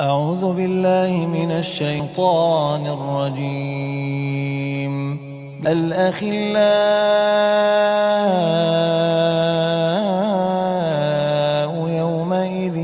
أعوذ بالله من الشيطان الرجيم. الأخلاء يومئذ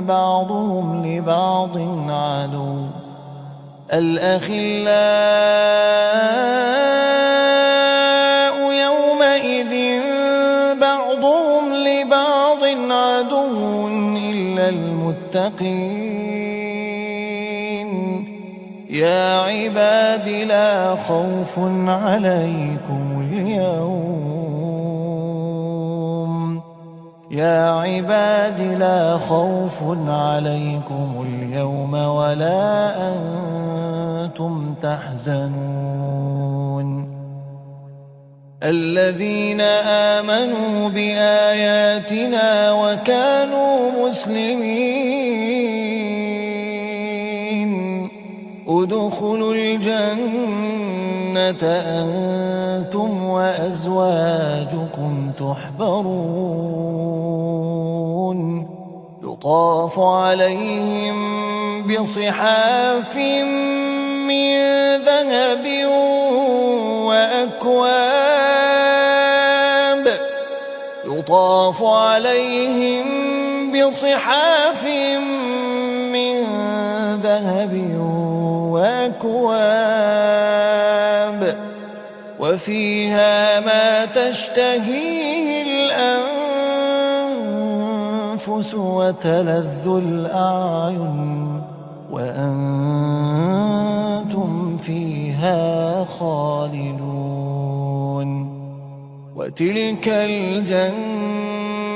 بعضهم لبعض عدو. الأخلاء يومئذ بعضهم لبعض المتقين. يا عباد لا خوف عليكم اليوم. يا عباد لا خوف عليكم اليوم ولا أنتم تحزنون. الذين آمنوا بآياتنا وكانوا مسلمين أدخلوا الجنة أنتم وأزواجكم تحبرون. يطاف عليهم بصحاف من ذهب وأكواب. يطاف عليهم بصحاف من ذهب وأكواب وفيها ما تشتهيه الأنفس وتلذ الأعين وأنتم فيها خالدون وتلك الجنة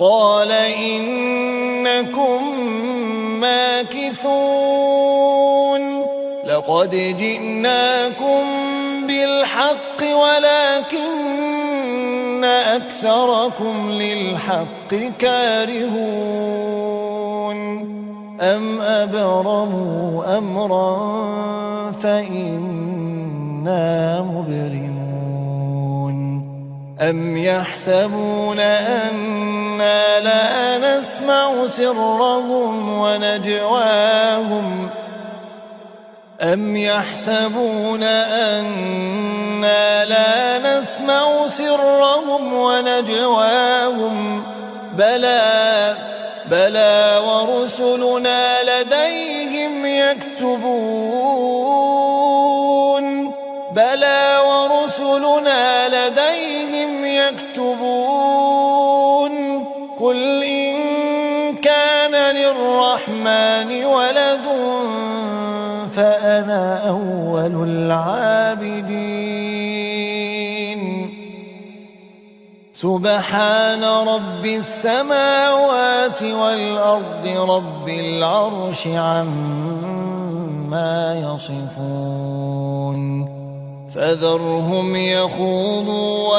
قال إنكم ماكثون لقد جئناكم بالحق ولكن أكثركم للحق كارهون أم أبرموا أمرا فإنا مبرمون أم يحسبون أنا لا نسمع سرهم ونجواهم أم يحسبون أنا لا نسمع سرهم ونجواهم بلى بلى ورسلنا لديهم يكتبون بلى ورسلنا يكتبون قل إن كان للرحمن ولد فأنا أول العابدين. سبحان رب السماوات والأرض رب العرش عما يصفون. فذرهم يخوضوا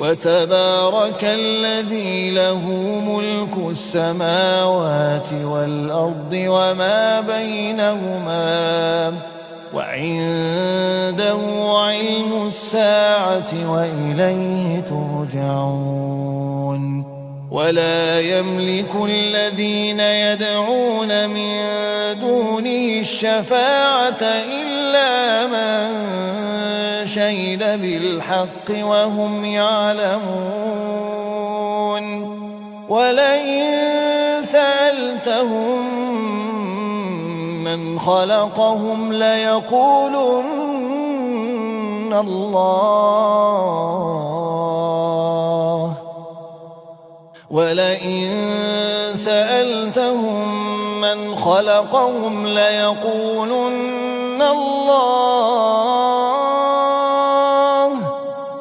وتبارك الذي له ملك السماوات والأرض وما بينهما وعنده علم الساعة وإليه ترجعون. ولا يملك الذين يدعون من دونه الشفاعة إلا شهد بالحق وهم يعلمون. ولئن سألتهم من خلقهم ليقولن الله. ولئن سألتهم من خلقهم ليقولن الله.